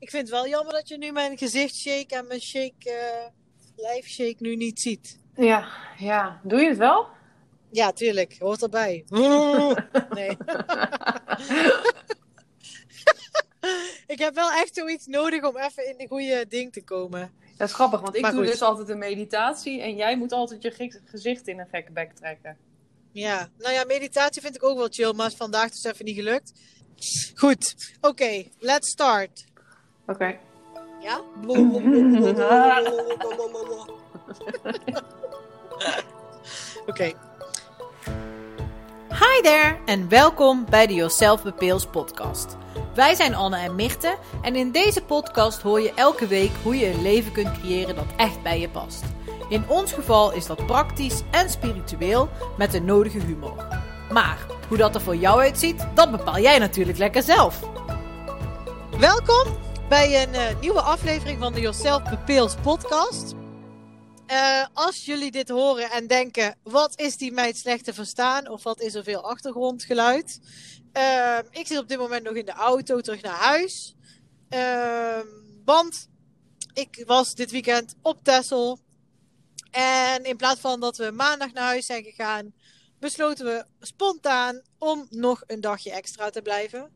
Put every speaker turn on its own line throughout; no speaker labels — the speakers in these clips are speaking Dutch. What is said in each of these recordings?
Ik vind het wel jammer dat je nu mijn gezichtsshake en mijn shake, eh lijfshake nu niet ziet.
Ja, ja. Doe je het wel?
Ja, tuurlijk. Hoort erbij. Nee. ik heb wel echt zoiets nodig om even in de goede ding te komen.
Dat is grappig, want ik
Maar
doe
goed.
dus altijd een meditatie en jij moet altijd je ge- gezicht in een gekke bek trekken.
Ja, nou ja, meditatie vind ik ook wel chill, maar is vandaag dus even niet gelukt. Goed, oké, let's start.
Oké.
Ja? Oké. Hi there en welkom bij de Yourself Bepeels podcast. Wij zijn Anne en Mirte en in deze podcast hoor je elke week hoe je een leven kunt creëren dat echt bij je past. In ons geval is dat praktisch en spiritueel met de nodige humor. Maar hoe dat er voor jou uitziet, dat bepaal jij natuurlijk lekker zelf. Welkom bij een eh, nieuwe aflevering van de Yourself Bepeels podcast. Eh, als jullie dit horen en denken, wat is die meid slecht te verstaan? Of wat is er veel achtergrondgeluid? Eh, ik zit op dit moment nog in de auto terug naar huis. Eh, want ik was dit weekend op Texel. En in plaats van dat we maandag naar huis zijn gegaan, besloten we spontaan om nog een dagje extra te blijven.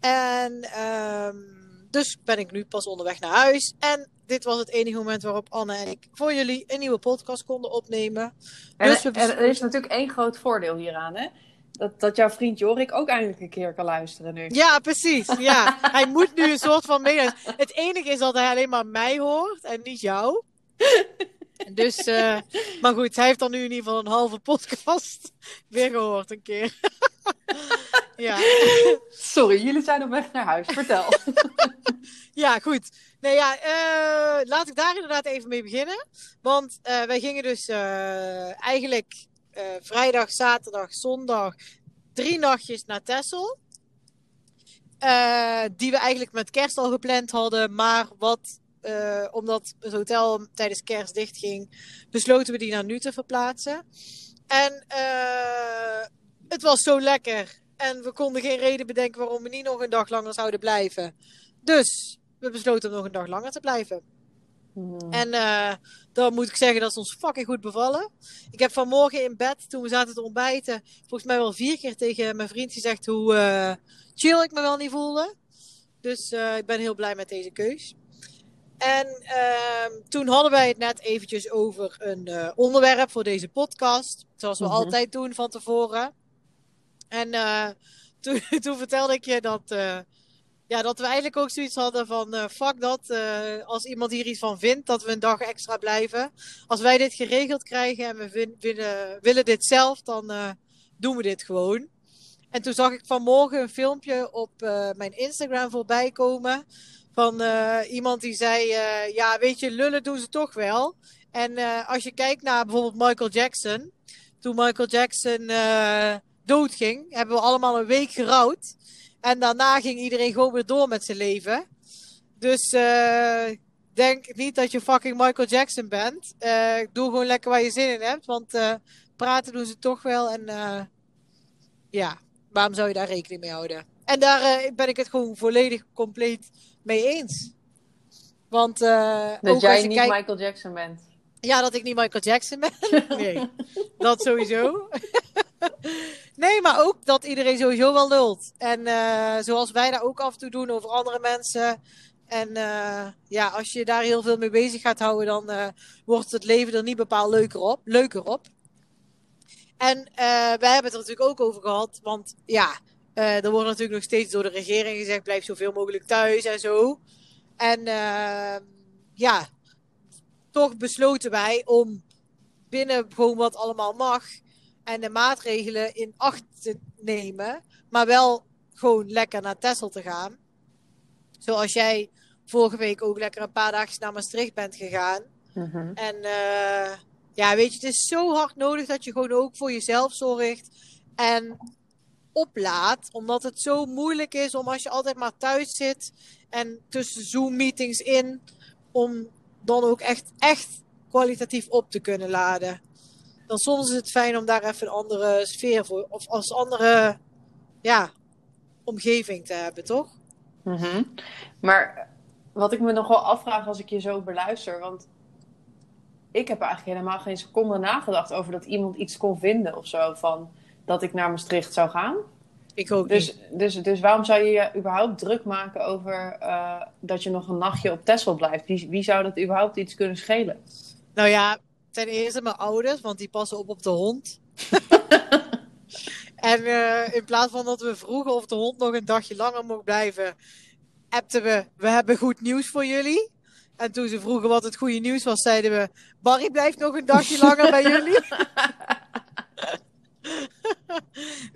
En ehm, dus ben ik nu pas onderweg naar huis. En dit was het enige moment waarop Anne en ik voor jullie een nieuwe podcast konden opnemen.
En,
Dus we
er is natuurlijk één groot voordeel hieraan, hè? Dat, dat jouw vriend Jorik ook eindelijk een keer kan luisteren nu.
Ja, precies. Ja, hij moet nu een soort van mee. Het enige is dat hij alleen maar mij hoort en niet jou. Dus, eh, maar goed, hij heeft dan nu in ieder geval een halve podcast weer gehoord een keer. Ja.
Sorry, jullie zijn op weg naar huis. Vertel.
Ja, goed. Nee, ja, eh, laat ik daar inderdaad even mee beginnen. Want eh, wij gingen dus eh, eigenlijk vrijdag, zaterdag, zondag drie nachtjes naar Texel. Die we eigenlijk met kerst al gepland hadden. Maar wat, omdat het hotel tijdens kerst dicht ging, besloten we die naar nu te verplaatsen. En het was zo lekker. En we konden geen reden bedenken waarom we niet nog een dag langer zouden blijven. Dus we besloten om nog een dag langer te blijven.
Hmm.
En eh, dan moet ik zeggen dat is ons fucking goed bevallen. Ik heb vanmorgen in bed, toen we zaten te ontbijten, volgens mij wel vier keer tegen mijn vriend gezegd hoe eh, chill ik me wel niet voelde. Dus eh, ik ben heel blij met deze keus. En ehm, toen hadden wij het net eventjes over een onderwerp voor deze podcast. Zoals we
Mhm.
altijd doen van tevoren. En eh, toen, toen vertelde ik je dat, eh, ja, dat we eigenlijk ook zoiets hadden van... eh, fuck dat, als iemand hier iets van vindt, dat we een dag extra blijven. Als wij dit geregeld krijgen en we willen, willen dit zelf, dan doen we dit gewoon. En toen zag ik vanmorgen een filmpje op mijn Instagram voorbij komen... Van iemand die zei, ja weet je, lullen doen ze toch wel. En als je kijkt naar bijvoorbeeld Michael Jackson... Toen Michael Jackson doodging, hebben we allemaal een week gerouwd. En daarna ging iedereen gewoon weer door met zijn leven. Dus eh, denk niet dat je fucking Michael Jackson bent. Eh, doe gewoon lekker waar je zin in hebt. Want eh, praten doen ze toch wel. En ja, waarom zou je daar rekening mee houden? En daar ben ik het gewoon volledig compleet mee eens. Want
dat jij niet
kijkt...
Michael Jackson bent.
Ja, dat ik niet Michael Jackson ben. Nee, dat sowieso. Nee, maar ook dat iedereen sowieso wel lult. En eh, zoals wij daar ook af en toe doen over andere mensen. En eh, ja, als je daar heel veel mee bezig gaat houden, dan eh, wordt het leven er niet bepaald leuker op. Leuker op. En wij hebben het er natuurlijk ook over gehad. Want ja, er wordt natuurlijk nog steeds door de regering gezegd: blijf zoveel mogelijk thuis en zo. En ja, toch besloten wij om binnen gewoon wat allemaal mag en de maatregelen in acht te nemen, maar wel gewoon lekker naar Texel te gaan. Zoals jij vorige week ook lekker een paar dagjes naar Maastricht bent gegaan.
Mhm.
En eh, ja, weet je, het is zo hard nodig dat je gewoon ook voor jezelf zorgt en oplaat. Omdat het zo moeilijk is om als je altijd maar thuis zit en tussen Zoom-meetings in, om dan ook echt, echt kwalitatief op te kunnen laden. Dan soms is het fijn om daar even een andere sfeer voor, of als andere, ja, omgeving te hebben, toch?
Mhm. Maar wat ik me nog wel afvraag als ik je zo beluister, want ik heb eigenlijk helemaal geen seconde nagedacht over dat iemand iets kon vinden of zo van dat ik naar Maastricht zou gaan.
Ik ook
Dus,
niet.
dus, dus waarom zou je je überhaupt druk maken over eh, dat je nog een nachtje op Texel blijft? Wie, wie zou dat überhaupt iets kunnen schelen?
Nou ja, ten eerste mijn ouders, want die passen op op de hond. en eh, in plaats van dat we vroegen of de hond nog een dagje langer mocht blijven, appten we, we hebben goed nieuws voor jullie. En toen ze vroegen wat het goede nieuws was, zeiden we, Barry blijft nog een dagje langer bij jullie.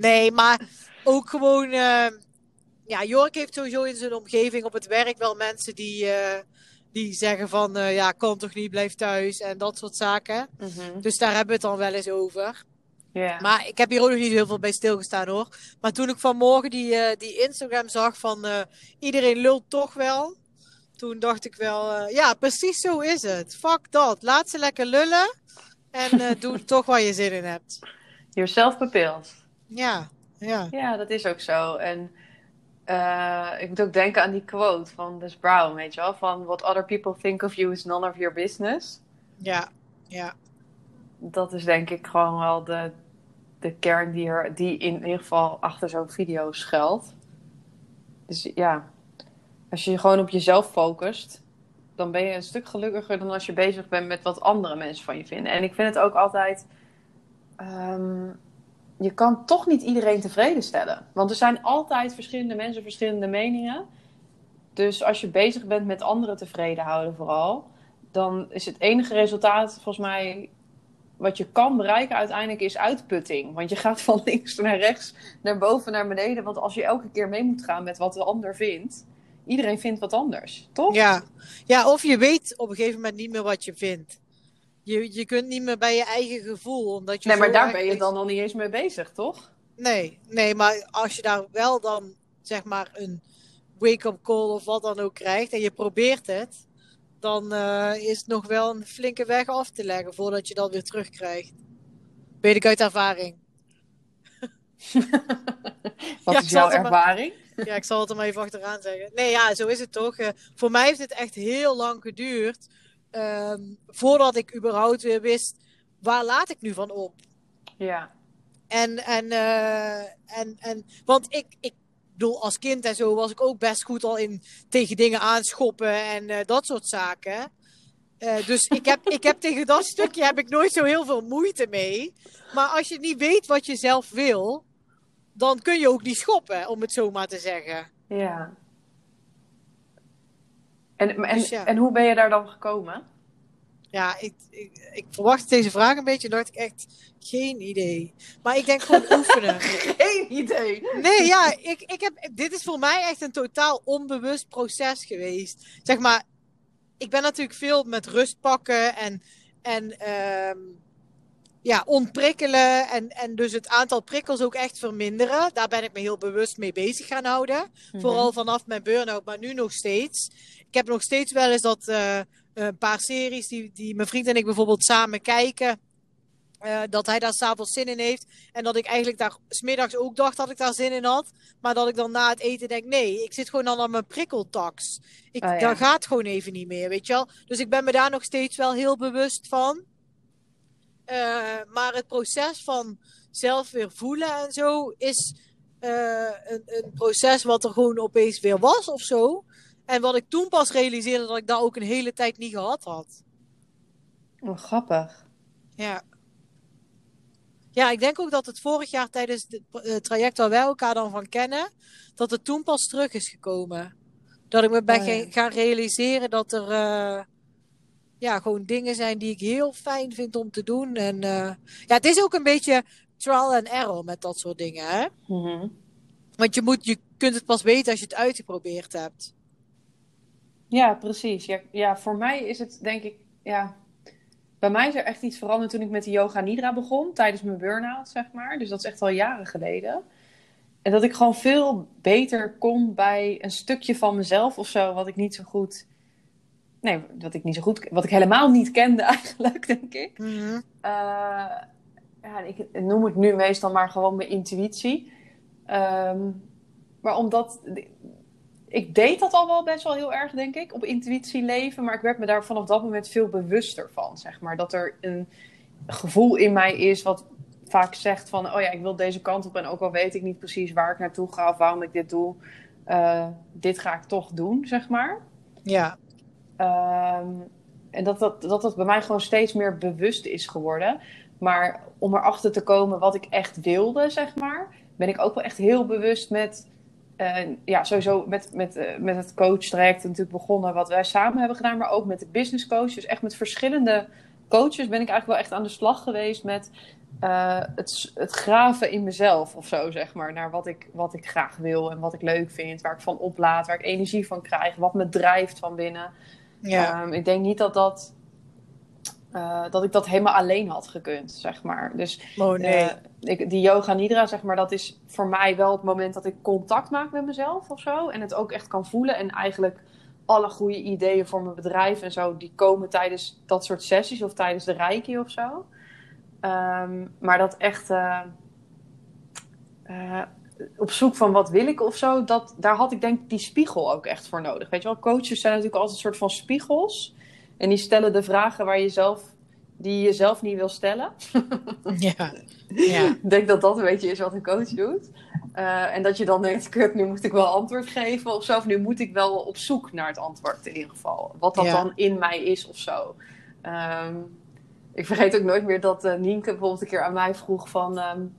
nee, maar ook gewoon, eh, ja, Jork heeft sowieso in zijn omgeving op het werk wel mensen die, eh, die zeggen van, eh, ja, kan toch niet, blijf thuis en dat soort zaken. Dus daar hebben we het dan wel eens over. Maar ik heb hier ook nog niet heel veel bij stilgestaan hoor. Maar toen ik vanmorgen die, eh, die Instagram zag van eh, iedereen lult toch wel. Toen dacht ik wel, ja, precies zo is het. Fuck dat. Laat ze lekker lullen. En doe toch waar je zin in hebt.
Yourself bepaald.
Ja, ja.
Ja, dat is ook zo. En eh, ik moet ook denken aan die quote van Les Brown, weet je wel? Van what other people think of you is none of your business.
Ja, ja.
Dat is denk ik gewoon wel de, de kern die, er, die in ieder geval achter zo'n video schuilt. Dus ja, als je je gewoon op jezelf focust, dan ben je een stuk gelukkiger dan als je bezig bent met wat andere mensen van je vinden. En ik vind het ook altijd. ehm, je kan toch niet iedereen tevreden stellen. Want er zijn altijd verschillende mensen, verschillende meningen. Dus als je bezig bent met anderen tevreden houden, vooral, dan is het enige resultaat volgens mij wat je kan bereiken uiteindelijk is uitputting. Want je gaat van links naar rechts, naar boven, naar beneden. Want als je elke keer mee moet gaan met wat de ander vindt, iedereen vindt wat anders, toch?
Ja. ja, of je weet op een gegeven moment niet meer wat je vindt. Je, je kunt niet meer bij je eigen gevoel, omdat je
Nee, maar daar ben je dan nog niet eens mee bezig, toch?
Nee, nee, maar als je daar wel dan zeg maar een wake-up call of wat dan ook krijgt en je probeert het, dan eh, is het nog wel een flinke weg af te leggen voordat je dat weer terugkrijgt. Weet ik uit ervaring.
Wat
Ja,
is jouw
maar-
ervaring?
Ja, ik zal het er maar even achteraan zeggen. Nee, ja, zo is het toch. Eh, voor mij heeft het echt heel lang geduurd ehm, voordat ik überhaupt weer wist waar laat ik nu van op.
Ja.
En, en, eh, en, en, want ik, ik bedoel, als kind en zo was ik ook best goed al in tegen dingen aanschoppen en eh, dat soort zaken. Eh, dus ik heb, ik heb tegen dat stukje heb ik nooit zo heel veel moeite mee. Maar als je niet weet wat je zelf wil, dan kun je ook niet schoppen, om het zo maar te zeggen.
Ja. En, en,
Dus ja.
en hoe ben je daar dan gekomen?
Ja, ik, ik, ik verwacht deze vraag een beetje en dacht ik echt, geen idee. Maar ik denk gewoon oefenen.
Geen idee.
Nee, ja, ik, ik heb, dit is voor mij echt een totaal onbewust proces geweest. Zeg maar, ik ben natuurlijk veel met rust pakken en, en ehm, ja, ontprikkelen. En, en dus het aantal prikkels ook echt verminderen. Daar ben ik me heel bewust mee bezig gaan houden. Vooral vanaf mijn burn-out, maar nu nog steeds. Ik heb nog steeds wel eens dat eh, een paar series die, die mijn vriend en ik bijvoorbeeld samen kijken. eh, dat hij daar s'avonds zin in heeft. En dat ik eigenlijk daar smiddags ook dacht dat ik daar zin in had. Maar dat ik dan na het eten denk: nee, ik zit gewoon dan aan mijn prikkeltax. Ik,
Oh ja.
Dat gaat gewoon even niet meer, weet je wel. Dus ik ben me daar nog steeds wel heel bewust van. Eh, maar het proces van zelf weer voelen en zo is eh, een, een proces wat er gewoon opeens weer was of zo. En wat ik toen pas realiseerde dat ik dat ook een hele tijd niet gehad had.
Oh, grappig.
Ja. Ja, ik denk ook dat het vorig jaar tijdens het eh, traject waar wij elkaar dan van kennen, dat het toen pas terug is gekomen. Dat ik me ben
Oh, ja.
gaan realiseren dat er ja, gewoon dingen zijn die ik heel fijn vind om te doen. En eh, ja, het is ook een beetje trial and error met dat soort dingen, hè?
Mhm.
Want je, moet, je kunt het pas weten als je het uitgeprobeerd hebt.
Ja, precies. Ja, ja, voor mij is het denk ik, ja, bij mij is er echt iets veranderd toen ik met de yoga nidra begon, tijdens mijn burn-out, zeg maar. Dus dat is echt al jaren geleden. En dat ik gewoon veel beter kon bij een stukje van mezelf of zo, wat ik niet zo goed, nee, wat ik niet zo goed, wat ik helemaal niet kende eigenlijk, denk ik.
Mhm.
Eh, ja, ik noem het nu meestal maar gewoon mijn intuïtie. Ehm, maar omdat ik deed dat al wel best wel heel erg, denk ik, op intuïtie leven. Maar ik werd me daar vanaf dat moment veel bewuster van, zeg maar. Dat er een gevoel in mij is wat vaak zegt van... oh ja, ik wil deze kant op en ook al weet ik niet precies waar ik naartoe ga... of waarom ik dit doe, uh, dit ga ik toch doen, zeg maar.
Ja.
Um, en dat dat, dat dat bij mij gewoon steeds meer bewust is geworden. Maar om erachter te komen wat ik echt wilde, zeg maar... ben ik ook wel echt heel bewust met uh, ja, sowieso met, met, uh, met het coach-traject natuurlijk begonnen wat wij samen hebben gedaan, maar ook met de business coach. Dus echt met verschillende coaches ben ik eigenlijk wel echt aan de slag geweest met uh, het, het graven in mezelf of zo, zeg maar. Naar wat ik, wat ik graag wil en wat ik leuk vind, waar ik van oplaad, waar ik energie van krijg, wat me drijft van binnen. Ja. Um, ik denk niet dat dat uh, dat ik dat helemaal alleen had gekund, zeg maar. Dus
oh, nee. uh,
ik, die yoga nidra, zeg maar, dat is voor mij wel het moment dat ik contact maak met mezelf of zo. En het ook echt kan voelen. En eigenlijk alle goede ideeën voor mijn bedrijf en zo, die komen tijdens dat soort sessies of tijdens de reiki of zo. Um, maar dat echt uh, op zoek van wat wil ik of zo, dat, daar had ik denk ik die spiegel ook echt voor nodig. Weet je wel, coaches zijn natuurlijk altijd een soort van spiegels. En die stellen de vragen waar je zelf, die je zelf niet wil stellen.
ja. ja.
Ik denk dat dat een beetje is wat een coach doet. Uh, en dat je dan denkt, kut, nu moet ik wel antwoord geven of zo. Of nu moet ik wel op zoek naar het antwoord in ieder geval. Wat dat ja. dan in mij is of zo. Um, ik vergeet ook nooit meer dat uh, Nienke bijvoorbeeld een keer aan mij vroeg van... Um,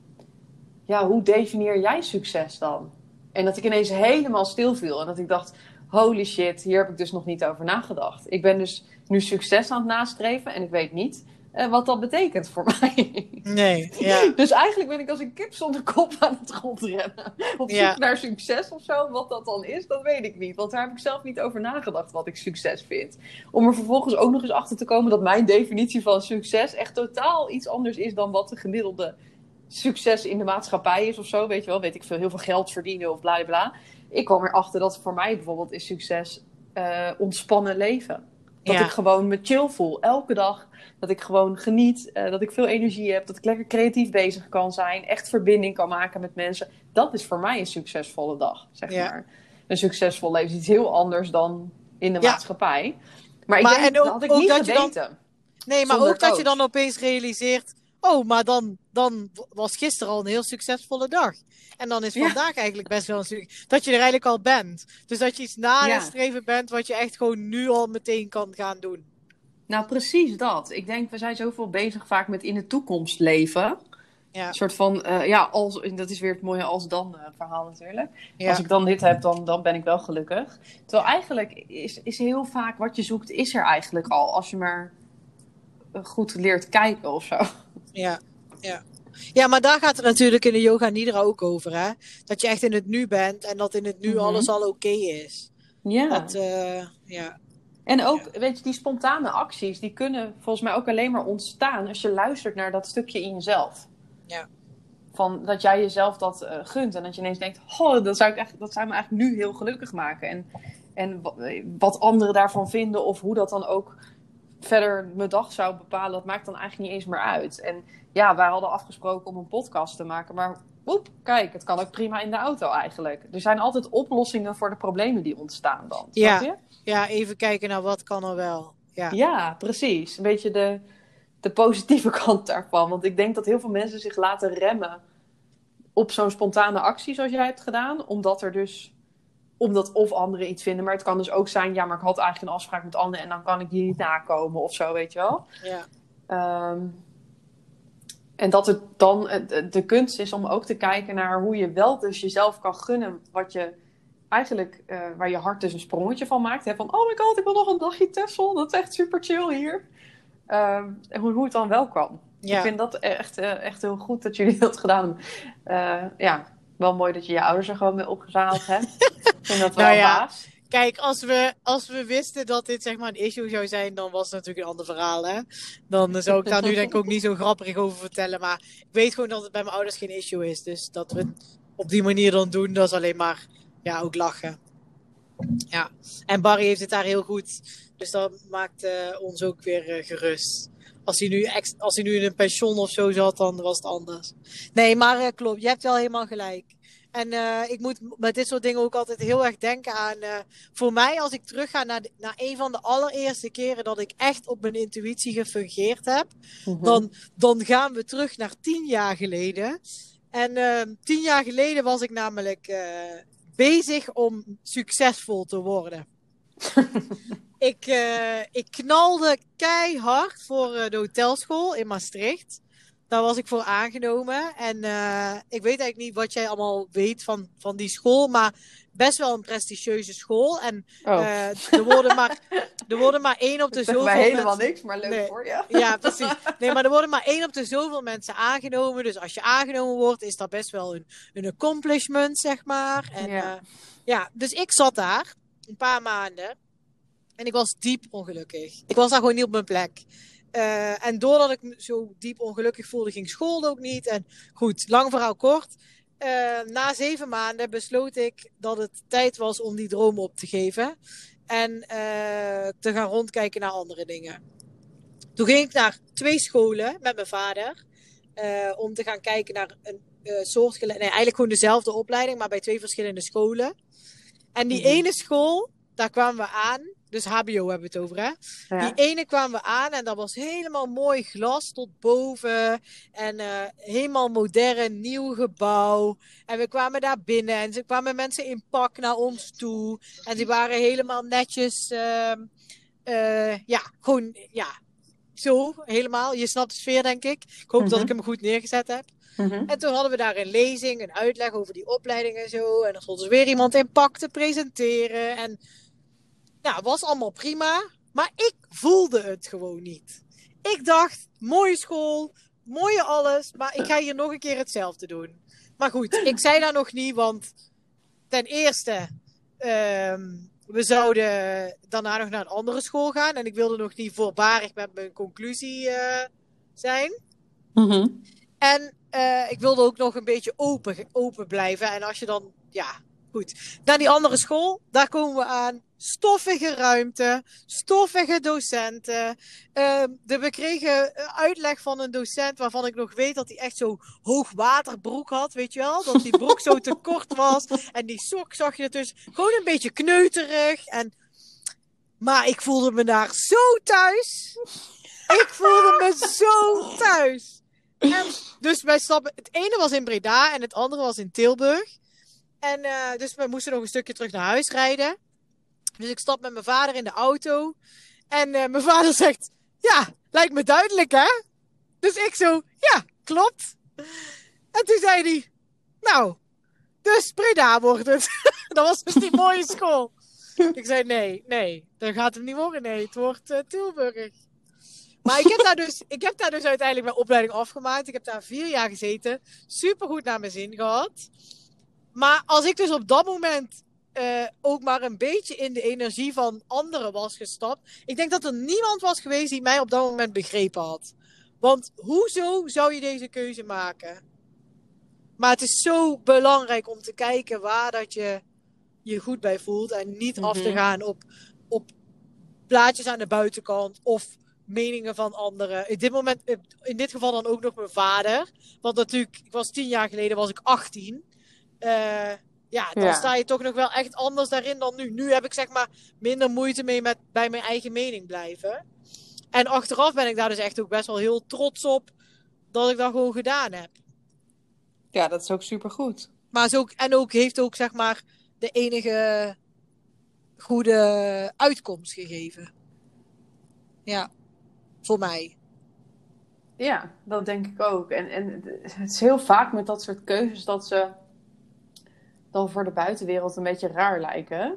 ja, hoe definieer jij succes dan? En dat ik ineens helemaal stil viel. En dat ik dacht, holy shit, hier heb ik dus nog niet over nagedacht. Ik ben dus nu succes aan het nastreven en ik weet niet uh, wat dat betekent voor mij.
Nee, ja.
Dus eigenlijk ben ik als een kip zonder kop aan het rondrennen. Op zoek ja. naar succes of zo. Wat dat dan is, dat weet ik niet. Want daar heb ik zelf niet over nagedacht wat ik succes vind. Om er vervolgens ook nog eens achter te komen dat mijn definitie van succes echt totaal iets anders is dan wat de gemiddelde succes in de maatschappij is of zo. Weet je wel, weet ik veel, heel veel geld verdienen of bla bla. Ik kwam erachter dat voor mij bijvoorbeeld is succes uh, ontspannen leven. Dat ja. ik gewoon me chill voel. Elke dag. Dat ik gewoon geniet. Uh, dat ik veel energie heb. Dat ik lekker creatief bezig kan zijn. Echt verbinding kan maken met mensen. Dat is voor mij een succesvolle dag. Zeg ja. maar. Een succesvol leven is iets heel anders dan in de ja. maatschappij. Maar ik
maar,
denk,
en ook,
dat had ik niet geweten.
Dan, nee, maar ook dat je dan opeens realiseert. Oh, maar dan, dan was gisteren al een heel succesvolle dag. En dan is vandaag ja. eigenlijk best wel een dat je er eigenlijk al bent. Dus dat je iets nastreven ja. bent wat je echt gewoon nu al meteen kan gaan doen.
Nou, precies dat. Ik denk, we zijn zoveel bezig vaak met in de toekomst leven.
Ja.
Een soort van, uh, ja, als, dat is weer het mooie als dan uh, verhaal natuurlijk. Ja. Als ik dan dit heb, dan, dan ben ik wel gelukkig. Terwijl eigenlijk is, is heel vaak wat je zoekt, is er eigenlijk al. Als je maar goed leert kijken of zo.
Ja, ja. Ja, maar daar gaat het natuurlijk in de yoga nidra ook over, hè? Dat je echt in het nu bent en dat in het nu mm -hmm. alles al oké okay is.
Ja.
Dat, uh, ja.
En ook, ja. weet je, die spontane acties, die kunnen volgens mij ook alleen maar ontstaan als je luistert naar dat stukje in jezelf.
Ja.
Van dat jij jezelf dat uh, gunt en dat je ineens denkt, oh, dat zou, ik echt, dat zou me eigenlijk nu heel gelukkig maken. En, en wat anderen daarvan vinden of hoe dat dan ook verder mijn dag zou bepalen, dat maakt dan eigenlijk niet eens meer uit. En ja, wij hadden afgesproken om een podcast te maken, maar oep, kijk, het kan ook prima in de auto eigenlijk. Er zijn altijd oplossingen voor de problemen die ontstaan dan.
Ja,
je?
ja even kijken naar wat kan er wel. Ja,
ja precies. Een beetje de, de positieve kant daarvan. Want ik denk dat heel veel mensen zich laten remmen op zo'n spontane actie zoals jij hebt gedaan, omdat er dus omdat of anderen iets vinden. Maar het kan dus ook zijn, ja, maar ik had eigenlijk een afspraak met anderen en dan kan ik die niet nakomen of zo, weet je wel.
Ja.
Um, en dat het dan de kunst is om ook te kijken naar hoe je wel dus jezelf kan gunnen wat je eigenlijk, uh, waar je hart dus een sprongetje van maakt. Hè? Van, oh my god, ik wil nog een dagje Texel, dat is echt super chill hier. Um, en hoe, hoe het dan wel kan. Ja. Ik vind dat echt, uh, echt heel goed dat jullie dat gedaan hebben. Uh, ja, wel mooi dat je je ouders er gewoon mee opgezaald hebt. ik vind dat wel
nou ja.
baas.
Kijk, als we, als we wisten dat dit zeg maar een issue zou zijn, dan was het natuurlijk een ander verhaal. Hè? Dan zou ik daar nu denk ik ook niet zo grappig over vertellen. Maar ik weet gewoon dat het bij mijn ouders geen issue is. Dus dat we het op die manier dan doen, dat is alleen maar ja, ook lachen. Ja, en Barry heeft het daar heel goed. Dus dat maakt uh, ons ook weer uh, gerust. Als hij, nu als hij nu in een pension of zo zat, dan was het anders. Nee, maar uh, klopt, je hebt wel helemaal gelijk. En eh, ik moet met dit soort dingen ook altijd heel erg denken aan. eh, voor mij, als ik terugga naar, de- naar een van de allereerste keren dat ik echt op mijn intuïtie gefungeerd heb,
Mhm.
dan, dan gaan we terug naar tien jaar geleden. En eh, tien jaar geleden was ik namelijk eh, bezig om succesvol te worden. ik, eh, ik knalde keihard voor eh, de hotelschool in Maastricht. Daar was ik voor aangenomen. En eh, ik weet eigenlijk niet wat jij allemaal weet van, van die school. Maar best wel een prestigieuze school. En
Oh,
er, worden maar, er worden maar één op de zoveel
mij helemaal
mensen-
niks, maar leuk
Nee.
voor je.
ja, precies. Nee, maar er worden maar één op de zoveel mensen aangenomen. Dus als je aangenomen wordt, is dat best wel een, een accomplishment, zeg maar. En,
Ja.
ja. ja, dus ik zat daar een paar maanden. En ik was diep ongelukkig. Ik was daar gewoon niet op mijn plek. Eh, en doordat ik me zo diep ongelukkig voelde, ging school ook niet. En goed, lang verhaal kort. Eh, na zeven maanden besloot ik dat het tijd was om die droom op te geven. En eh, te gaan rondkijken naar andere dingen. Toen ging ik naar twee scholen met mijn vader. om te gaan kijken naar een soortgelijke... Nee, eigenlijk gewoon dezelfde opleiding, maar bij twee verschillende scholen. En die
Mhm.
ene school, daar kwamen we aan. Dus HBO hebben we het over, hè?
Ja.
Die ene kwamen we aan en dat was helemaal mooi glas tot boven. En eh, helemaal modern, nieuw gebouw. En we kwamen daar binnen en ze kwamen mensen in pak naar ons toe. En die waren helemaal netjes. ehm, eh, ja, gewoon, ja, zo helemaal. Je snapt de sfeer, denk ik. Ik hoop dat
Mhm.
ik hem goed neergezet heb.
Mhm.
En toen hadden we daar een lezing, een uitleg over die opleiding en zo. En dan stond er weer iemand in pak te presenteren. En ja, het was allemaal prima. Maar ik voelde het gewoon niet. Ik dacht, mooie school, mooie alles. Maar ik ga hier nog een keer hetzelfde doen. Maar goed, ik zei dat nog niet, want ten eerste, ehm, we zouden daarna nog naar een andere school gaan. En ik wilde nog niet voorbarig met mijn conclusie eh, zijn.
Mhm.
En eh, ik wilde ook nog een beetje open, open blijven. En als je dan, ja, goed. Naar die andere school, daar komen we aan. Stoffige ruimte, stoffige docenten. Ehm, de, we kregen uitleg van een docent waarvan ik nog weet dat hij echt zo hoogwaterbroek had, weet je wel? Dat die broek zo te kort was. En die sok zag je dus gewoon een beetje kneuterig. En... Maar ik voelde me daar zo thuis. Ik voelde me zo thuis. Dus wij stappen. Het ene was in Breda en het andere was in Tilburg. En eh, dus we moesten nog een stukje terug naar huis rijden. Dus ik stap met mijn vader in de auto. En eh, mijn vader zegt: Ja, lijkt me duidelijk, hè? Dus ik zo: Ja, klopt. En toen zei hij: Nou, dus Breda wordt het. dat was dus die mooie school. Ik zei: Nee, nee, dat gaat hem niet worden. Nee, het wordt eh, Tilburg. Maar ik heb, daar dus, ik heb daar dus uiteindelijk mijn opleiding afgemaakt. Ik heb daar vier jaar gezeten. Super goed naar mijn zin gehad. Maar als ik dus op dat moment eh, ook maar een beetje in de energie van anderen was gestapt. Ik denk dat er niemand was geweest die mij op dat moment begrepen had. Want hoezo zou je deze keuze maken? Maar het is zo belangrijk om te kijken waar dat je je goed bij voelt. En niet af te
Mhm.
gaan op, op plaatjes aan de buitenkant. Of meningen van anderen. In dit moment, in dit geval dan ook nog mijn vader. Want natuurlijk, ik was tien jaar geleden was ik 18. Eh, ja, dan
Ja.
sta je toch nog wel echt anders daarin dan nu. Nu heb ik zeg maar minder moeite mee met bij mijn eigen mening blijven. En achteraf ben ik daar dus echt ook best wel heel trots op dat ik dat gewoon gedaan heb.
Ja, dat is ook supergoed.
Maar is ook, en ook heeft ook zeg maar de enige goede uitkomst gegeven. Ja, voor mij.
Ja, dat denk ik ook. En, en het is heel vaak met dat soort keuzes dat ze dan voor de buitenwereld een beetje raar lijken.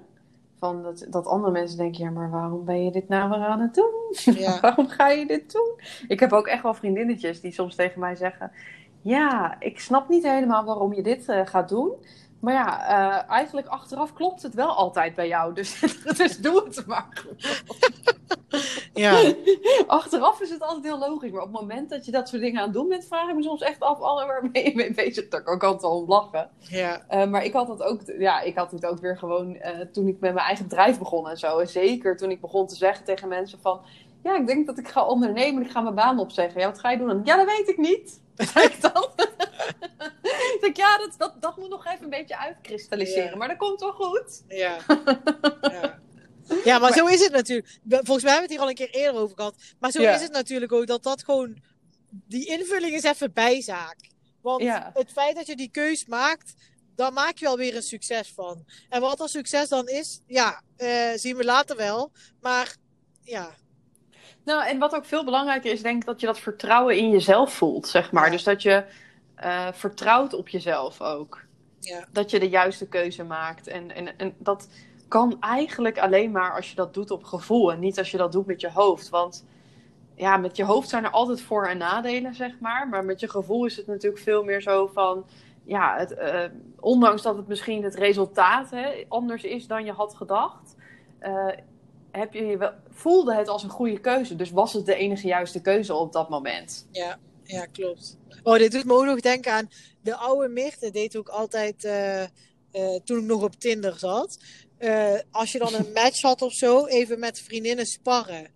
Van dat, dat andere mensen denken, ja, maar waarom ben je dit nou weer aan het doen?
Ja.
waarom ga je dit doen? Ik heb ook echt wel vriendinnetjes die soms tegen mij zeggen, ja, ik snap niet helemaal waarom je dit eh, gaat doen. Maar ja, eh, eigenlijk achteraf klopt het wel altijd bij jou. Dus, dus doe het maar.
Ja,
Achteraf is het altijd heel logisch, maar op het moment dat je dat soort dingen aan het doen bent, vraag ik me soms echt af, waarmee je mee bezig kan ik altijd al om lachen.
ja,
Eh, maar ik had dat ook, ja, ik had het ook weer gewoon eh, toen ik met mijn eigen bedrijf begon en zo. En zeker toen ik begon te zeggen tegen mensen van, ja, ik denk dat ik ga ondernemen, ik ga mijn baan opzeggen. Ja, wat ga je doen? dan? Ja, dat weet ik niet. Zei ik dan. Ik denk, ja, dat, dat, dat moet nog even een beetje uitkristalliseren.
Ja.
Maar dat komt wel goed.
Ja. ja. Ja, maar zo is het natuurlijk. Volgens mij hebben we het hier al een keer eerder over gehad. Maar zo
Ja.
is het natuurlijk ook dat dat gewoon. Die invulling is even bijzaak. Want
Ja.
het feit dat je die keus maakt, daar maak je wel weer een succes van. En wat dat succes dan is, ja, eh, zien we later wel. Maar ja,
Nou, en wat ook veel belangrijker is, denk ik dat je dat vertrouwen in jezelf voelt, zeg maar.
Ja.
Dus dat je eh, vertrouwt op jezelf ook.
ja,
Dat je de juiste keuze maakt. En, en, en dat kan eigenlijk alleen maar als je dat doet op gevoel en niet als je dat doet met je hoofd. Want ja, met je hoofd zijn er altijd voor- en nadelen, zeg maar. Maar met je gevoel is het natuurlijk veel meer zo van. Ja, het, eh, ondanks dat het misschien het resultaat hè, anders is dan je had gedacht, eh, heb je je wel, voelde het als een goede keuze. Dus was het de enige juiste keuze op dat moment.
ja, ja, klopt. Oh, dit doet me ook nog denken aan de oude Mirte. Deed ook altijd eh, eh, toen ik nog op Tinder zat. Eh, als je dan een match had of zo, even met vriendinnen sparren.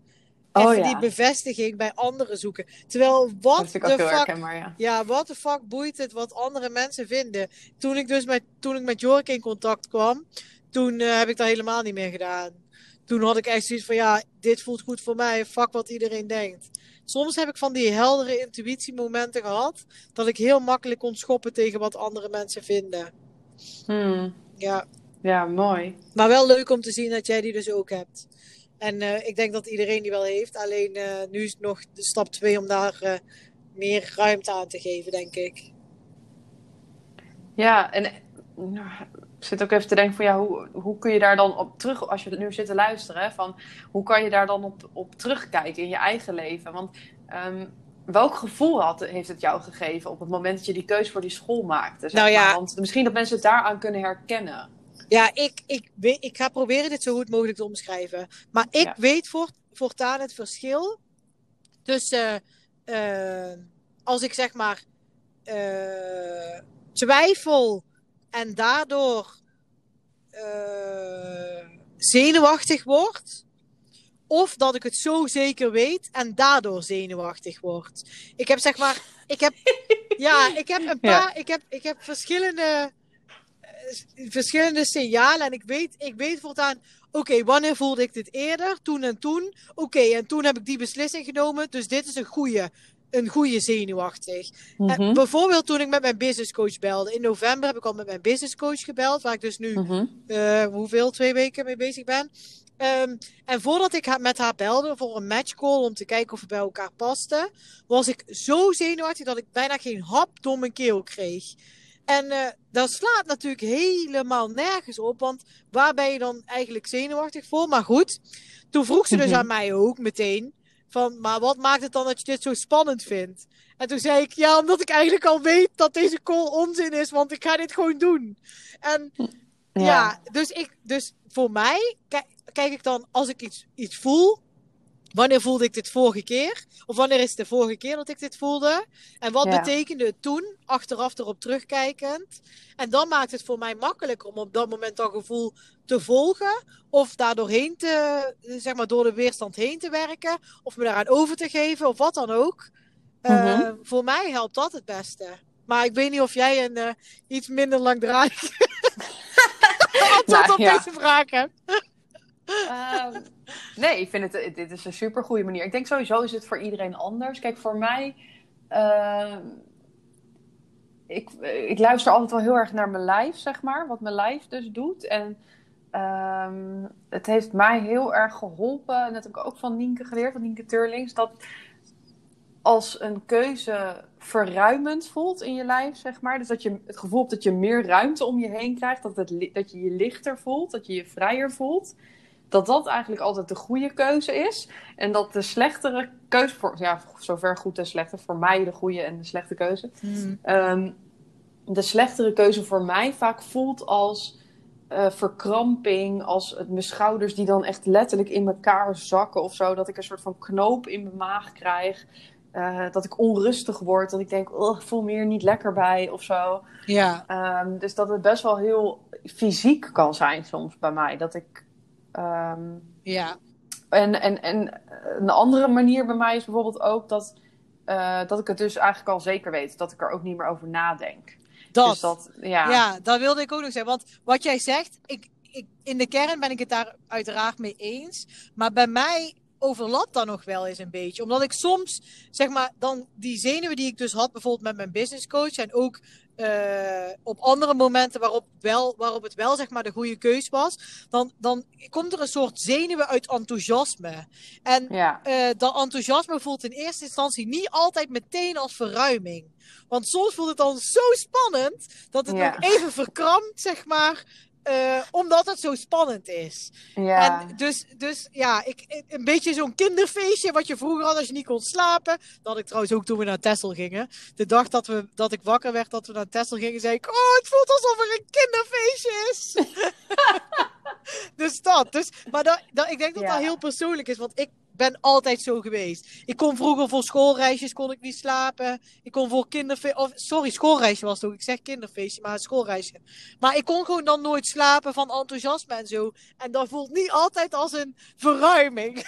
Oh
Even
ja.
die bevestiging bij anderen zoeken. Terwijl, wat de fuck
ja.
Ja, wat de fuck boeit het wat andere mensen vinden? Toen ik dus met, toen ik met Jorik in contact kwam, toen heb ik dat helemaal niet meer gedaan. Toen had ik echt zoiets van, ja, dit voelt goed voor mij, fuck wat iedereen denkt. Soms heb ik van die heldere intuïtiemomenten gehad, dat ik heel makkelijk kon schoppen tegen wat andere mensen vinden.
Hmm.
Ja,
Ja, mooi.
maar wel leuk om te zien dat jij die dus ook hebt. En eh, ik denk dat iedereen die wel heeft, alleen eh, nu is het nog de stap 2 om daar eh, meer ruimte aan te geven, denk ik.
Ja, en nou, zit ook even te denken van ja, hoe, hoe kun je daar dan op terug, als je nu zit te luisteren, hè, van hoe kan je daar dan op, op terugkijken in je eigen leven? Want ehm, welk gevoel had, heeft het jou gegeven op het moment dat je die keuze voor die school maakte? zeg
Nou ja.
maar? Want misschien dat mensen het daaraan kunnen herkennen.
Ja, ik, ik, weet, ik ga proberen dit zo goed mogelijk te omschrijven. Maar ik
Ja.
weet voort, voortaan het verschil tussen eh, als ik zeg maar eh, twijfel en daardoor eh, zenuwachtig word. Of dat ik het zo zeker weet en daardoor zenuwachtig word. Ik heb zeg maar, ik heb, ja, ik heb een
Ja.
paar, ik heb, ik heb verschillende, eh, verschillende signalen en ik weet, ik weet voortaan, oké, wanneer voelde ik dit eerder? Toen en toen. Oké, en toen heb ik die beslissing genomen, dus dit is een goede, een goede zenuwachtig.
Mhm.
En bijvoorbeeld toen ik met mijn businesscoach belde. In november heb ik al met mijn businesscoach gebeld, waar ik dus nu
Mhm.
eh, hoeveel, twee weken mee bezig ben. Ehm, en voordat ik met haar belde voor een matchcall om te kijken of we bij elkaar pasten, was ik zo zenuwachtig dat ik bijna geen hap door mijn keel kreeg. En eh, dat slaat natuurlijk helemaal nergens op, want waar ben je dan eigenlijk zenuwachtig voor? Maar goed, toen vroeg ze dus
Mhm.
aan mij ook meteen van, maar wat maakt het dan dat je dit zo spannend vindt? En toen zei ik, ja, omdat ik eigenlijk al weet dat deze call onzin is, want ik ga dit gewoon doen. En ja, dus, ik, dus voor mij kijk, kijk ik dan als ik iets, iets voel. Wanneer voelde ik dit vorige keer? Of wanneer is het de vorige keer dat ik dit voelde? En wat
Ja.
betekende het toen, achteraf erop terugkijkend? En dan maakt het voor mij makkelijker om op dat moment dat gevoel te volgen. Of daar doorheen te, zeg maar, door de weerstand heen te werken. Of me daaraan over te geven, of wat dan ook. Eh,
Mhm.
voor mij helpt dat het beste. Maar ik weet niet of jij een eh, iets minder langdradig antwoord
Nou,
op
ja.
deze vraag hebt.
Ehm, nee, ik vind het, dit is een super goede manier. Ik denk sowieso is het voor iedereen anders. Kijk, voor mij, ehm, ik, ik luister altijd wel heel erg naar mijn lijf, zeg maar, wat mijn lijf dus doet. En ehm, het heeft mij heel erg geholpen, en dat heb ik ook van Nienke geleerd, van Nienke Turlings, dat als een keuze verruimend voelt in je lijf, zeg maar. Dus dat je het gevoel hebt dat je meer ruimte om je heen krijgt, dat, dat je je lichter voelt, dat je je vrijer voelt dat dat eigenlijk altijd de goede keuze is. En dat de slechtere keuze, voor, ja, zover goed en slechte, voor mij de goede en de slechte keuze. Ehm, de slechtere keuze voor mij vaak voelt als eh, verkramping, als het, mijn schouders die dan echt letterlijk in elkaar zakken of zo. Dat ik een soort van knoop in mijn maag krijg. Eh, dat ik onrustig word, dat ik denk, oh, ik voel me hier niet lekker bij of zo.
Ja,
Ehm, dus dat het best wel heel fysiek kan zijn soms bij mij. Dat ik. Ehm,
ja,
en, en, en een andere manier bij mij is bijvoorbeeld ook dat, eh, dat ik het dus eigenlijk al zeker weet. Dat ik er ook niet meer over nadenk.
Dat.
Dus dat, ja.
Ja, dat wilde ik ook nog zeggen. Want wat jij zegt, ik, ik, in de kern ben ik het daar uiteraard mee eens. Maar bij mij overlapt dat nog wel eens een beetje. Omdat ik soms, zeg maar, dan die zenuwen die ik dus had, bijvoorbeeld met mijn business coach. En ook uh, op andere momenten waarop, wel, waarop het wel, zeg maar, de goede keus was. Dan, dan komt er een soort zenuwen uit enthousiasme. En
Ja.
eh, dat enthousiasme voelt in eerste instantie niet altijd meteen als verruiming. Want soms voelt het dan zo spannend dat het
Ja.
nog even verkrampt, zeg maar. Eh, omdat het zo spannend is.
Ja.
En dus, dus ja, ik, een beetje zo'n kinderfeestje wat je vroeger had als je niet kon slapen. Dat ik trouwens ook toen we naar Texel gingen. De dag dat, we, dat ik wakker werd dat we naar Texel gingen, zei ik: Oh, het voelt alsof er een kinderfeestje is. dus dat. Dus, maar dat, dat, ik denk dat
Ja.
dat heel persoonlijk is, want ik ben altijd zo geweest. Ik kon vroeger voor schoolreisjes kon ik niet slapen. Ik kon voor kinderfeestje. Of, sorry, schoolreisje was het ook. Ik zeg kinderfeestje, maar schoolreisje. Maar ik kon gewoon dan nooit slapen van enthousiasme en zo. En dat voelt niet altijd als een verruiming.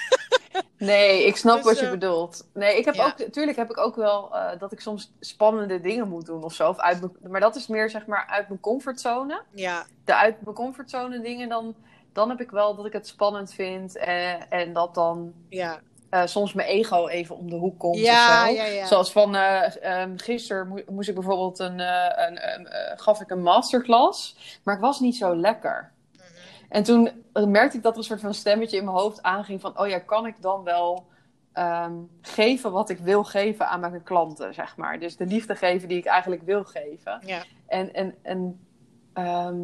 Nee, ik snap
Dus,
wat je
eh,
bedoelt. Nee, ik heb
ja.
ook, natuurlijk heb ik ook wel eh, dat ik soms spannende dingen moet doen of zo. Of uit mijn- maar dat is meer zeg maar uit mijn comfortzone.
Ja,
De uit mijn comfortzone dingen, dan, dan heb ik wel dat ik het spannend vind. eh, en dat dan
ja.
eh, soms mijn ego even om de hoek komt
Ja,
of zo.
ja, ja.
Zoals van ehm, gisteren moe- moest ik bijvoorbeeld een, een, een, gaf ik een masterclass, maar ik was niet zo lekker.
Mhm.
En toen merkte ik dat er een soort van stemmetje in mijn hoofd aanging van, oh ja, kan ik dan wel ehm, geven wat ik wil geven aan mijn klanten, zeg maar. Dus de liefde geven die ik eigenlijk wil geven.
Ja.
En, en, en ehm,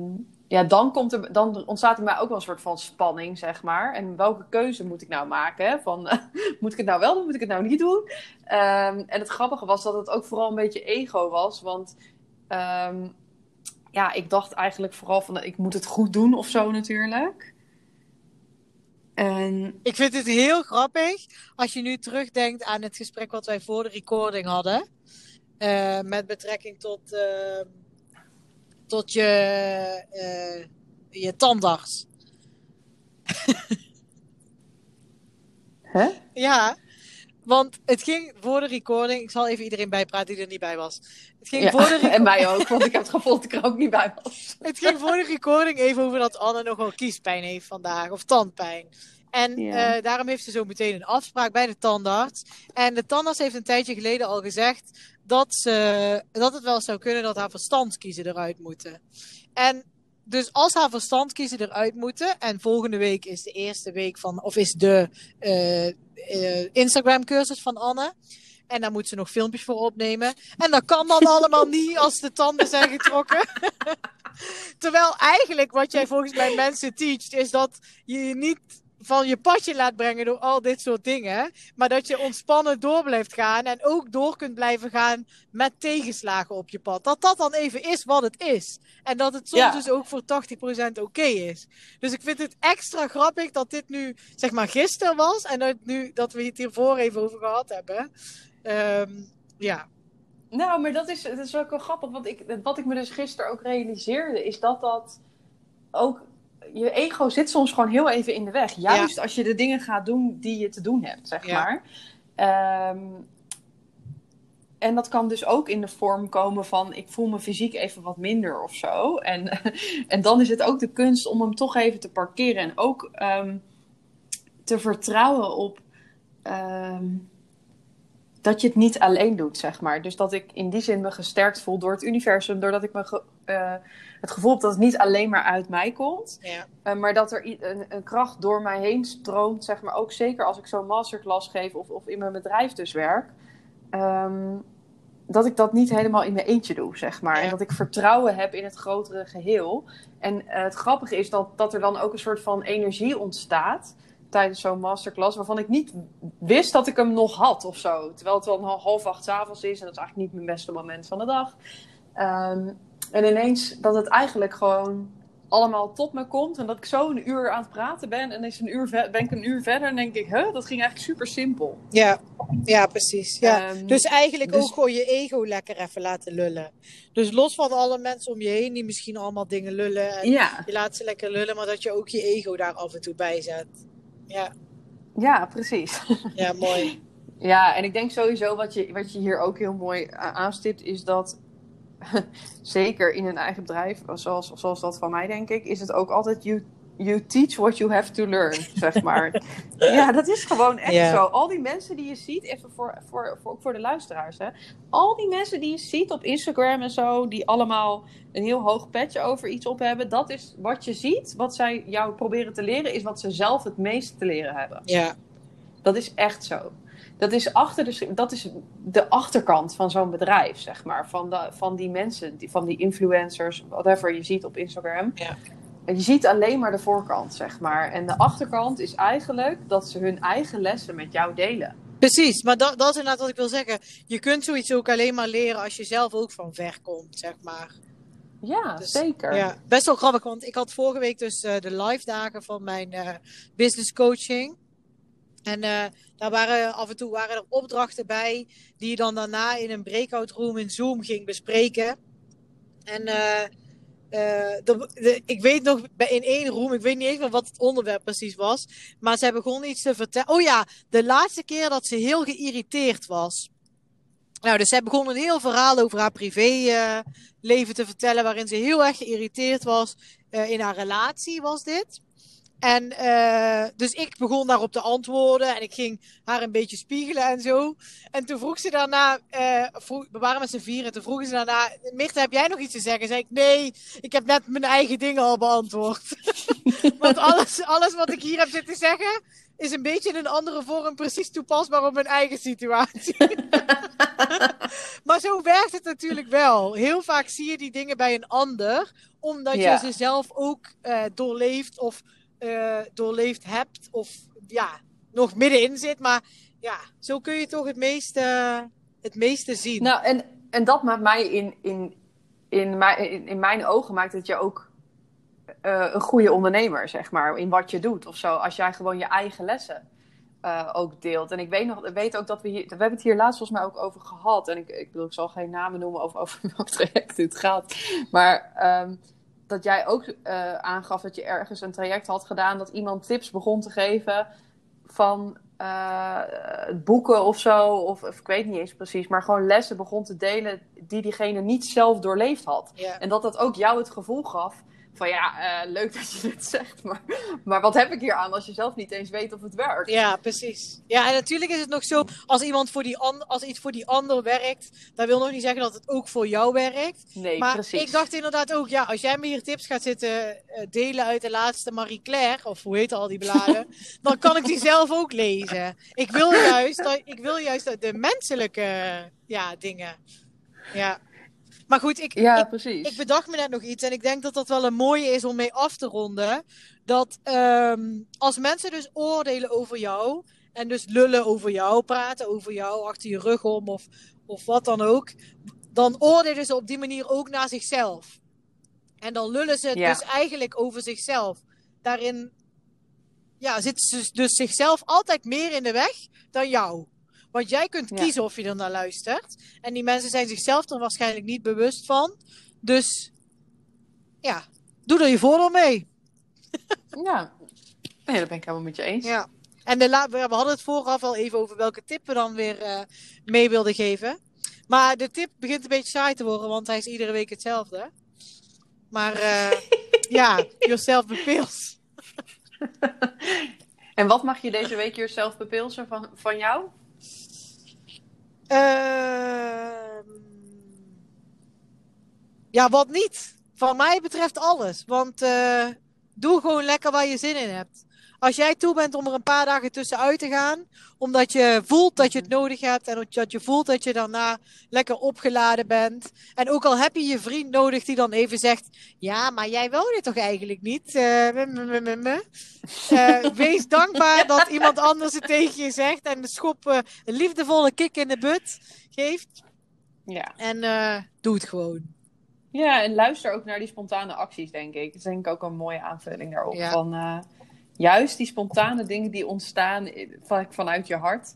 ja, dan, komt er, dan ontstaat er mij ook wel een soort van spanning, zeg maar. En welke keuze moet ik nou maken? Van, moet ik het nou wel doen, moet ik het nou niet doen? Ehm, en het grappige was dat het ook vooral een beetje ego was. Want ehm, ja, ik dacht eigenlijk vooral van, ik moet het goed doen of zo natuurlijk. En
Ik vind het heel grappig als je nu terugdenkt aan het gesprek wat wij voor de recording hadden. eh, met betrekking tot, eh, tot je, eh, je tandarts.
hè?
Ja, want het ging voor de recording. Ik zal even iedereen bijpraten die er niet bij was. Het ging,
Ja,
voor, de
en mij ook, want ik heb het gevoel dat ik er ook niet bij was.
het ging voor de recording even over dat Anne nogal kiespijn heeft vandaag. Of tandpijn. En eh, daarom heeft ze zo meteen een afspraak bij de tandarts. En de tandarts heeft een tijdje geleden al gezegd dat, ze, dat het wel zou kunnen dat haar verstandskiezen eruit moeten. En dus als haar verstandkiezen eruit moeten, en volgende week is de eerste week van, of is de eh, eh, Instagram cursus van Anne. En daar moet ze nog filmpjes voor opnemen. En dat kan dan allemaal niet als de tanden zijn getrokken. Terwijl eigenlijk wat jij volgens mij mensen teacht, is dat je niet van je padje laat brengen door al dit soort dingen. Maar dat je ontspannen door blijft gaan. En ook door kunt blijven gaan met tegenslagen op je pad. Dat dat dan even is wat het is. En dat het soms
Ja.
dus ook voor 80% oké is. Dus ik vind het extra grappig dat dit nu, zeg maar, gisteren was. En dat, nu, dat we het hiervoor even over gehad hebben. Ehm, ja.
Nou, maar dat is, dat is ook wel grappig. Want ik, wat ik me dus gisteren ook realiseerde, is dat dat ook. Je ego zit soms gewoon heel even in de weg. Juist als je de dingen gaat doen die je te doen hebt, zeg
Ja.
maar. Ehm, en dat kan dus ook in de vorm komen van ik voel me fysiek even wat minder of zo. En, en dan is het ook de kunst om hem toch even te parkeren. En ook ehm, te vertrouwen op ehm, dat je het niet alleen doet, zeg maar. Dus dat ik in die zin me gesterkt voel door het universum. Doordat ik me ge- eh, het gevoel heb dat het niet alleen maar uit mij komt.
ja.
Eh, maar dat er een, een kracht door mij heen stroomt, zeg maar. Ook zeker als ik zo'n masterclass geef of, of in mijn bedrijf dus werk. Ehm, dat ik dat niet helemaal in mijn eentje doe, zeg maar.
Ja.
En dat ik vertrouwen heb in het grotere geheel. En eh, het grappige is dat, dat er dan ook een soort van energie ontstaat tijdens zo'n masterclass, waarvan ik niet wist dat ik hem nog had of zo. Terwijl het wel half acht avonds is en dat is eigenlijk niet mijn beste moment van de dag. Ehm, en ineens dat het eigenlijk gewoon allemaal tot me komt en dat ik zo een uur aan het praten ben en is een uur ben ik een uur verder en denk ik, huh, dat ging eigenlijk super simpel.
Ja, ja precies. Ja.
Ehm,
Dus eigenlijk
dus-
ook gewoon je ego lekker even laten lullen. Dus los van alle mensen om je heen die misschien allemaal dingen lullen. En
ja,
Je laat ze lekker lullen, maar dat je ook je ego daar af en toe bij zet. Ja,
ja, precies.
ja mooi.
Ja, en ik denk sowieso wat je, wat je hier ook heel mooi aanstipt, is dat zeker in een eigen bedrijf, zoals, zoals dat van mij denk ik, is het ook altijd you, you teach what you have to learn, zeg maar. ja, dat is gewoon echt zo. Al die mensen die je ziet, even voor, voor, voor, ook voor de luisteraars, hè. Al die mensen die je ziet op Instagram en zo, die allemaal een heel hoog petje over iets op hebben, dat is wat je ziet, wat zij jou proberen te leren, is wat ze zelf het meest te leren hebben.
Ja,
Dat is echt zo. Dat is, achter de, dat is de achterkant van zo'n bedrijf, zeg maar. Van, de, van die mensen, die, van die influencers, whatever je ziet op Instagram.
Ja.
Je ziet alleen maar de voorkant, zeg maar. En de achterkant is eigenlijk dat ze hun eigen lessen met jou delen.
precies. Maar dat, dat is inderdaad wat ik wil zeggen. Je kunt zoiets ook alleen maar leren als je zelf ook van ver komt, zeg maar.
Ja,
Dus,
zeker.
Ja, best wel grappig, want ik had vorige week dus eh, de live dagen van mijn eh, business coaching. En eh, daar waren af en toe waren er opdrachten bij die je dan daarna in een breakout room in Zoom ging bespreken. En de, de- ik weet nog bij- in één room, ik weet niet meer wat het onderwerp precies was, maar zij begon iets te vertellen. Oh ja, de laatste keer dat ze heel geïrriteerd was. Nou, dus zij begon een heel verhaal over haar privéleven te vertellen, waarin ze heel erg geïrriteerd was eh, in haar relatie, was dit. En eh, dus ik begon daarop te antwoorden en ik ging haar een beetje spiegelen en zo. En toen vroeg ze daarna, vroeg, we waren met z'n vieren, en toen vroegen ze daarna, Mirte, heb jij nog iets te zeggen? Zei ik, nee, ik heb net mijn eigen dingen al beantwoord. Want alles, alles wat ik hier heb zitten zeggen, is een beetje in een andere vorm precies toepasbaar op mijn eigen situatie. maar zo werkt het natuurlijk wel. Heel vaak zie je die dingen bij een ander, omdat
Ja.
je ze zelf ook eh, doorleefd of eh, doorleefd hebt, of ja, nog middenin zit. Maar ja, zo kun je toch het meeste, het meeste zien.
Nou, en, en dat maakt mij in, in, in, mijn, in, mijn ogen maakt het je ook eh, een goede ondernemer, zeg maar, in wat je doet of zo. Als jij gewoon je eigen lessen eh, ook deelt. En ik weet, nog, weet ook dat we hier, we hebben het hier laatst volgens mij ook over gehad. En ik, ik bedoel, ik zal geen namen noemen over, over welk traject dit gaat. Maar ehm, dat jij ook eh, aangaf dat je ergens een traject had gedaan, dat iemand tips begon te geven van eh, boeken of zo, of, of ik weet niet eens precies, maar gewoon lessen begon te delen die diegene niet zelf doorleefd had. En dat dat ook jou het gevoel gaf van ja, eh, leuk dat je dit zegt, maar, maar wat heb ik hier aan als je zelf niet eens weet of het werkt?
Ja, precies. Ja, en natuurlijk is het nog zo, als, iemand voor die an- als iets voor die ander werkt, dat wil nog niet zeggen dat het ook voor jou werkt.
Nee,
maar
precies.
ik dacht inderdaad ook, ja, als jij me hier tips gaat zitten eh, delen uit de laatste Marie Claire, of hoe heet al die bladen, dan kan ik die zelf ook lezen. Ik wil juist, dat, ik wil juist dat de menselijke ja, dingen. Ja. Maar goed, ik,
ja,
ik
precies.
ik bedacht me net nog iets en ik denk dat dat wel een mooie is om mee af te ronden. Dat ehm, als mensen dus oordelen over jou en dus lullen over jou, praten over jou achter je rug om of, of wat dan ook, dan oordelen ze op die manier ook naar zichzelf. En dan lullen ze
Ja.
dus eigenlijk over zichzelf. Daarin ja, zitten ze dus zichzelf altijd meer in de weg dan jou. Want jij kunt
Ja.
kiezen of je er naar luistert. En die mensen zijn zichzelf er waarschijnlijk niet bewust van. Dus ja, doe er je voordeel mee.
Ja, nee, dat ben ik helemaal met je eens.
Ja. En de la- we hadden het vooraf al even over welke tip we dan weer eh, mee wilden geven. Maar de tip begint een beetje saai te worden, want hij is iedere week hetzelfde. Maar eh, ja, yourself bepeels.
En wat mag je deze week jezelf bepilsen van, van jou?
Ehm, ja, wat niet? Van mij betreft alles. Want eh, doe gewoon lekker waar je zin in hebt. Als jij toe bent om er een paar dagen tussenuit te gaan, omdat je voelt dat je het nodig hebt en dat je voelt dat je daarna lekker opgeladen bent. En ook al heb je je vriend nodig die dan even zegt: Ja, maar jij wou dit toch eigenlijk niet? Eh, me, me, me, me, me. Eh, wees dankbaar dat iemand anders het tegen je zegt en de schop eh, een liefdevolle kick in de butt geeft.
Ja.
En eh, doe het gewoon.
Ja, en luister ook naar die spontane acties, denk ik. Dat is denk ik ook een mooie aanvulling daarop.
Ja.
Van, eh, juist die spontane dingen die ontstaan eh, van, vanuit je hart.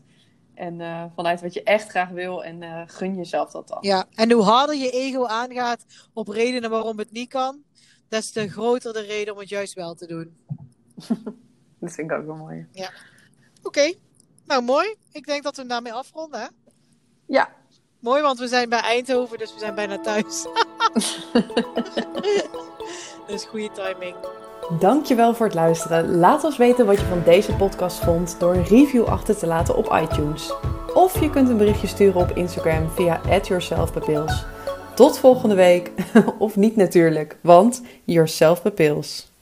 En eh, vanuit wat je echt graag wil. En eh, gun jezelf dat dan.
Ja, en hoe harder je ego aangaat op redenen waarom het niet kan, des te groter de reden om het juist wel te doen.
Dat vind ik ook wel mooi.
Oké, nou mooi. Ik denk dat we hem daarmee afronden. Hè?
Ja,
Mooi, want we zijn bij Eindhoven, dus we zijn bijna thuis. dus goede timing.
Dankjewel voor het luisteren. Laat ons weten wat je van deze podcast vond door een review achter te laten op iTunes. Of je kunt een berichtje sturen op Instagram via @yourselfpapils. Tot volgende week. of niet natuurlijk, want yourself pupils.